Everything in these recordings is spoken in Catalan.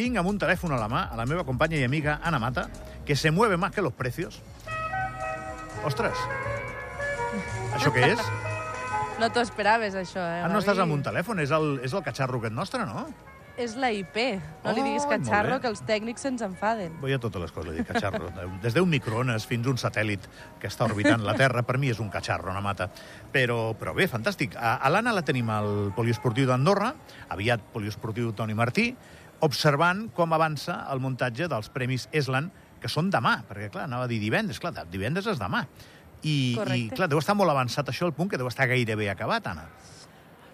Tinc amb un telèfon a la mà a la meva companya i amiga Ana Mata, que se mueve más que los precios. Ostres! Això què és? No t'ho esperaves, això, eh? Ah, no estàs amb un telèfon, és el, és el catxarro aquest nostre, no? És la IP. No li diguis molt catxarro, bé. que els tècnics se'ns enfaden. Vull a totes les coses, dir catxarro. Des d'un microones fins a un satèl·lit que està orbitant la Terra, per mi és un catxarro, una mata. Però, però bé, fantàstic. A, a l'Anna la tenim al poliesportiu d'Andorra, aviat poliesportiu Toni Martí, observant com avança el muntatge dels Premis Eslan, que són demà, perquè, clar, anava a dir divendres, clar, divendres és demà. I, i Correcte. clar, deu estar molt avançat això al punt que deu estar gairebé acabat, Anna.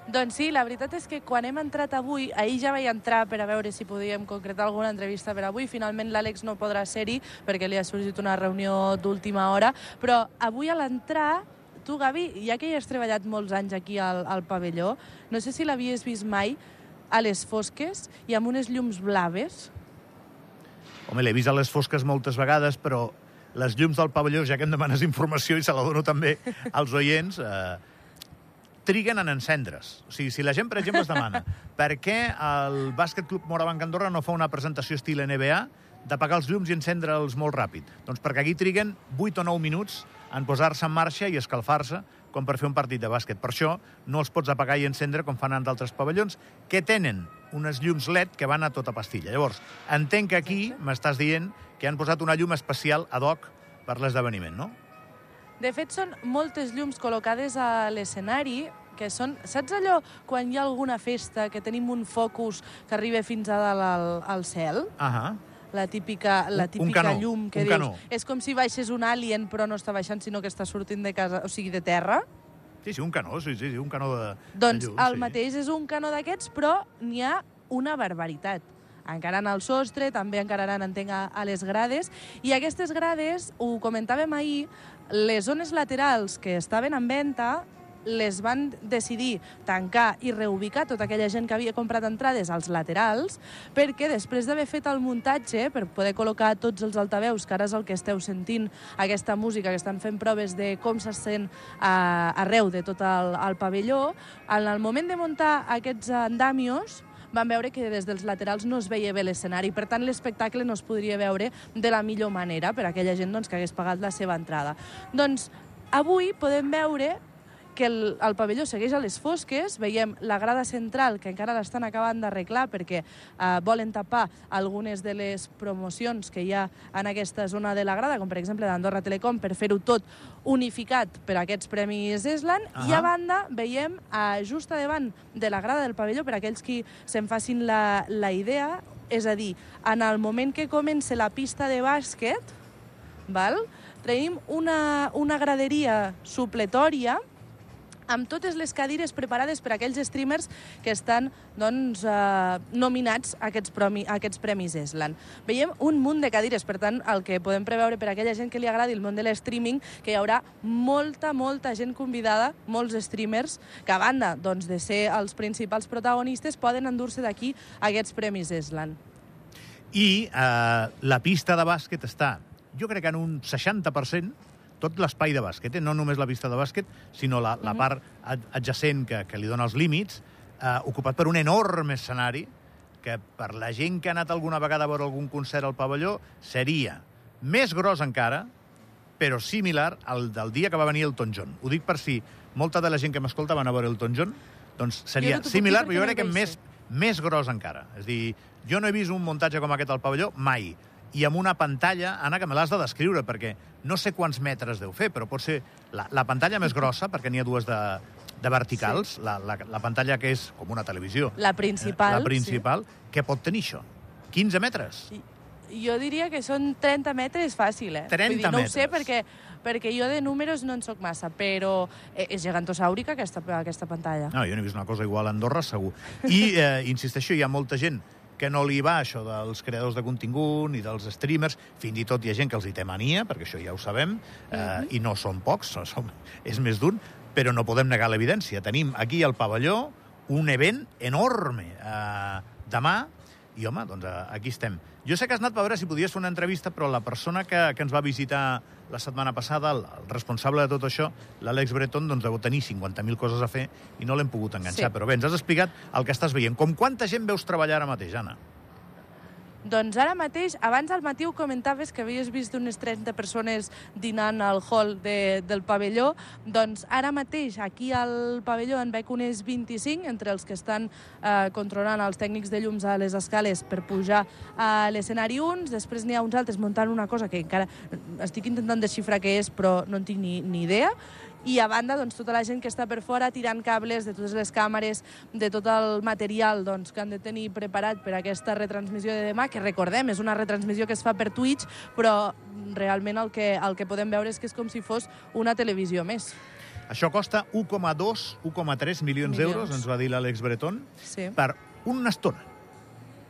Doncs sí, la veritat és que quan hem entrat avui, ahir ja vaig entrar per a veure si podíem concretar alguna entrevista per avui. Finalment l'Àlex no podrà ser-hi perquè li ha sorgit una reunió d'última hora, però avui a l'entrar Tu, Gavi, ja que hi has treballat molts anys aquí al, al pavelló, no sé si l'havies vist mai a les fosques i amb unes llums blaves. Home, l'he vist a les fosques moltes vegades, però les llums del pavelló, ja que em demanes informació i se la dono també als oients, eh, triguen en encendre's. O sigui, si la gent, per exemple, es demana per què el Bàsquet Club Morabanc Andorra no fa una presentació estil NBA d'apagar els llums i encendre'ls molt ràpid? Doncs perquè aquí triguen 8 o 9 minuts en posar-se en marxa i escalfar-se com per fer un partit de bàsquet. Per això no els pots apagar i encendre com fan en d'altres pavellons, que tenen unes llums LED que van a tota pastilla. Llavors, entenc que aquí m'estàs dient que han posat una llum especial ad hoc per l'esdeveniment, no? De fet, són moltes llums col·locades a l'escenari que són... Saps allò quan hi ha alguna festa que tenim un focus que arriba fins a dalt al, al cel? Ahà. La típica, la Un- un típica canó, llum que un dius... canó. És com si baixés un alien, però no està baixant, sinó que està sortint de casa, o sigui, de terra. Sí, sí, un canó, sí, sí, sí un canó de, Doncs de llum, el sí. mateix és un canó d'aquests, però n'hi ha una barbaritat. Encarant al sostre, també encararan, entenc, a, a les grades. I aquestes grades, ho comentàvem ahir, les zones laterals que estaven en venda les van decidir tancar i reubicar tota aquella gent que havia comprat entrades als laterals perquè després d'haver fet el muntatge per poder col·locar tots els altaveus, que ara és el que esteu sentint, aquesta música que estan fent proves de com se sent a, arreu de tot el, el pavelló, en el moment de muntar aquests andamios van veure que des dels laterals no es veia bé l'escenari, per tant l'espectacle no es podria veure de la millor manera per a aquella gent doncs, que hagués pagat la seva entrada. Doncs avui podem veure que el, el pavelló segueix a les fosques, veiem la grada central, que encara l'estan acabant d'arreglar perquè eh, volen tapar algunes de les promocions que hi ha en aquesta zona de la grada, com per exemple d'Andorra Telecom, per fer-ho tot unificat per a aquests Premis Eslan, i Ahà. a banda veiem eh, just a davant de la grada del pavelló, per aquells qui se'n facin la, la idea, és a dir, en el moment que comença la pista de bàsquet, val? tenim una, una graderia supletòria amb totes les cadires preparades per a aquells streamers que estan doncs, eh, nominats a aquests, promi, a aquests Premis Eslan. Veiem un munt de cadires, per tant, el que podem preveure per a aquella gent que li agradi el món de l'streaming, que hi haurà molta, molta gent convidada, molts streamers, que a banda doncs, de ser els principals protagonistes, poden endur-se d'aquí aquests Premis Eslan. I eh, la pista de bàsquet està, jo crec que en un 60%, tot l'espai de bàsquet, eh? no només la pista de bàsquet, sinó la, la part ad- adjacent que, que li dona els límits, eh, ocupat per un enorme escenari que per la gent que ha anat alguna vegada a veure algun concert al pavelló seria més gros encara, però similar al del dia que va venir el John. Ho dic per si molta de la gent que m'escolta van a veure el John, doncs seria dir similar, però jo crec que més, més gros encara. És dir, jo no he vist un muntatge com aquest al pavelló mai. I amb una pantalla, Anna, que me l'has de descriure, perquè no sé quants metres deu fer, però pot ser la, la pantalla més grossa, perquè n'hi ha dues de, de verticals, sí. la, la, la pantalla que és com una televisió. La principal, Eh, La principal. Què pot tenir això? 15 metres? Sí. Jo diria que són 30 metres fàcil, eh? 30 Vull dir, no ho sé metres. perquè, perquè jo de números no en sóc massa, però eh, és gegantosàurica aquesta, aquesta pantalla. No, jo no he vist una cosa igual a Andorra, segur. I, eh, insisteixo, hi ha molta gent que no li va això dels creadors de contingut ni dels streamers, fins i tot hi ha gent que els hi té mania, perquè això ja ho sabem, eh, i no són pocs, són, és més d'un, però no podem negar l'evidència. Tenim aquí al pavelló un event enorme eh, demà, i home, doncs eh, aquí estem. Jo sé que has anat a veure si podies fer una entrevista, però la persona que, que ens va visitar la setmana passada, el, el responsable de tot això, l'Àlex Breton, doncs deu tenir 50.000 coses a fer i no l'hem pogut enganxar. Sí. Però bé, ens has explicat el que estàs veient. Com quanta gent veus treballar ara mateix, Anna? Doncs ara mateix, abans al matí ho comentaves que havies vist unes 30 persones dinant al hall de, del pavelló, doncs ara mateix aquí al pavelló en veig unes 25, entre els que estan eh, controlant els tècnics de llums a les escales per pujar a l'escenari uns, després n'hi ha uns altres muntant una cosa que encara estic intentant desxifrar què és, però no en tinc ni, ni idea, i a banda doncs, tota la gent que està per fora tirant cables de totes les càmeres, de tot el material doncs, que han de tenir preparat per aquesta retransmissió de demà, que recordem, és una retransmissió que es fa per Twitch, però realment el que, el que podem veure és que és com si fos una televisió més. Això costa 1,2, 1,3 milions d'euros, ens va dir l'Àlex Breton, Sí. per una estona.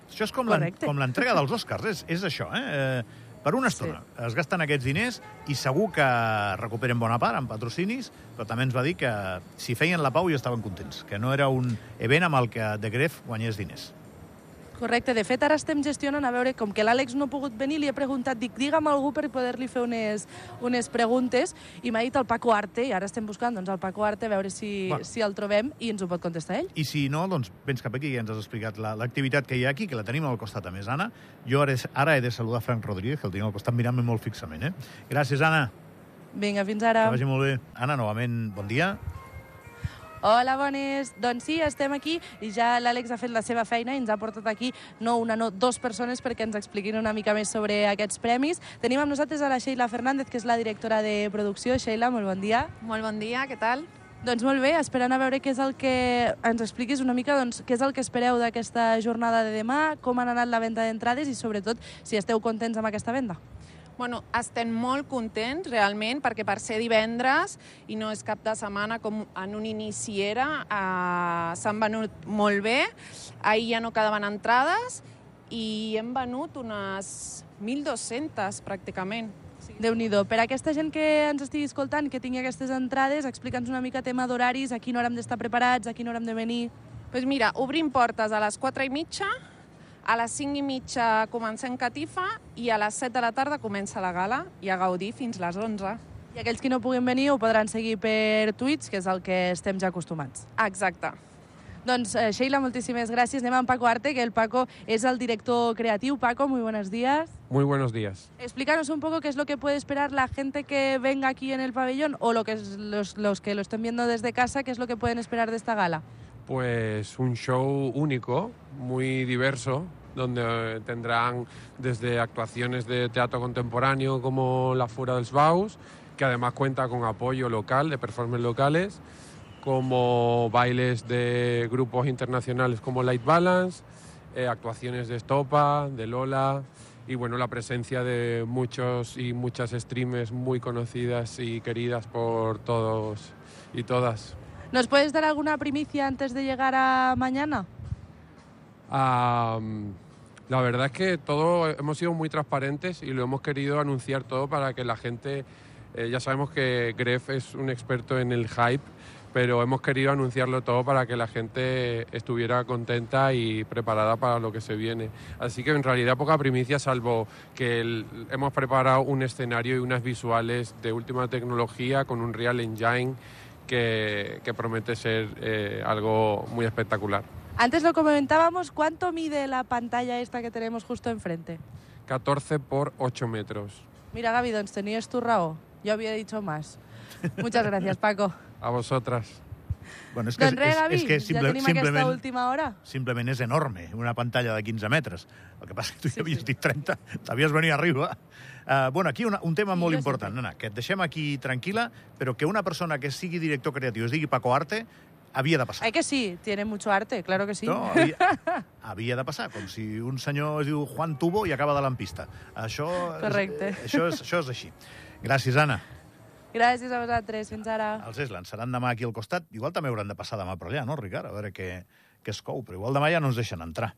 Això és com l'entrega dels Oscars, és, és això, eh? eh? Per una estona. Sí. Es gasten aquests diners i segur que recuperen bona part en patrocinis, però també ens va dir que si feien la pau ja estaven contents, que no era un event amb el que de Gref guanyés diners. Correcte. De fet, ara estem gestionant, a veure, com que l'Àlex no ha pogut venir, li he preguntat, dic, digue'm algú per poder-li fer unes, unes preguntes, i m'ha dit el Paco Arte, i ara estem buscant doncs, el Paco Arte, a veure si, Va. si el trobem i ens ho pot contestar ell. I si no, doncs vens cap aquí i ens has explicat la- l'activitat que hi ha aquí, que la tenim al costat a més, Anna. Jo ara, ara he de saludar Frank Rodríguez, que el tinc al costat mirant-me molt fixament. Eh? Gràcies, Anna. Vinga, fins ara. Que vagi molt bé. Anna, novament, bon dia. Hola, bones. Doncs sí, estem aquí i ja l'Àlex ha fet la seva feina i ens ha portat aquí no una, no dos persones perquè ens expliquin una mica més sobre aquests premis. Tenim amb nosaltres a la Sheila Fernández, que és la directora de producció. Sheila, molt bon dia. Molt bon dia, què tal? Doncs molt bé, esperant a veure què és el que... Ens expliquis una mica doncs, què és el que espereu d'aquesta jornada de demà, com han anat la venda d'entrades i, sobretot, si esteu contents amb aquesta venda. Bueno, estem molt contents, realment, perquè per ser divendres i no és cap de setmana com en un inici era, eh, s'han venut molt bé. Ahir ja no quedaven entrades i hem venut unes 1.200 pràcticament. déu nhi Per aquesta gent que ens estigui escoltant, que tingui aquestes entrades, explica'ns una mica tema d'horaris, a quina hora hem d'estar preparats, a quina hora hem de venir... Doncs pues mira, obrim portes a les 4 i mitja, a les 5 i mitja comencem catifa i a les 7 de la tarda comença la gala i a gaudir fins les 11. I aquells que no puguin venir ho podran seguir per Twitch, que és el que estem ja acostumats. Exacte. Doncs, eh, Sheila, moltíssimes gràcies. Anem amb Paco Arte, que el Paco es el director creativo. Paco, muy buenos días. Muy buenos días. Explícanos un poco qué es lo que puede esperar la gente que venga aquí en el pabellón o lo que es los, los que lo estén viendo desde casa, qué es lo que pueden esperar de esta gala. Pues un show único, muy diverso, donde tendrán desde actuaciones de teatro contemporáneo como La Fura dels Baus, que además cuenta con apoyo local, de performers locales, como bailes de grupos internacionales como Light Balance, eh, actuaciones de Estopa, de Lola, y bueno, la presencia de muchos y muchas streamers muy conocidas y queridas por todos y todas. ¿Nos puedes dar alguna primicia antes de llegar a mañana? Am, la verdad es que todo hemos sido muy transparentes y lo hemos querido anunciar todo para que la gente, eh, ya sabemos que Gref es un experto en el hype, pero hemos querido anunciarlo todo para que la gente estuviera contenta y preparada para lo que se viene. Así que en realidad poca primicia, salvo que el- hemos preparado un escenario y unas visuales de última tecnología con un Real Engine que, que promete ser eh, algo muy espectacular. Antes lo comentábamos, ¿cuánto mide la pantalla esta que tenemos justo enfrente? 14 por 8 metros. Mira, Gaby, tenías tu raó. Yo había dicho más. Muchas gracias, Paco. A vosotras. Bueno, és que, doncs res, Gavi, és que ja simple, tenim aquesta simplement, última hora. simplement és enorme, una pantalla de 15 metres. El que passa que tu Sí, ja havies sí. dit 30, t'havies venir arriba. Uh, bueno, aquí una, un tema Sí, molt important, sempre. nena, que et deixem aquí tranquil·la, però que una persona que sigui director creatiu es digui Paco Arte, havia de passar. Ay que sí, tiene mucho arte, claro que sí. No, havia, havia de passar, com si un senyor es diu Juan Tubo i acaba de lampista. Això, és- Correcte. això, és, això és així. Gràcies, Anna. Gràcies a vosaltres, fins ara. Els Eslan seran demà aquí al costat. Igual també hauran de passar demà per allà, no, Ricard? A veure què, què es cou, però igual demà ja no ens deixen entrar.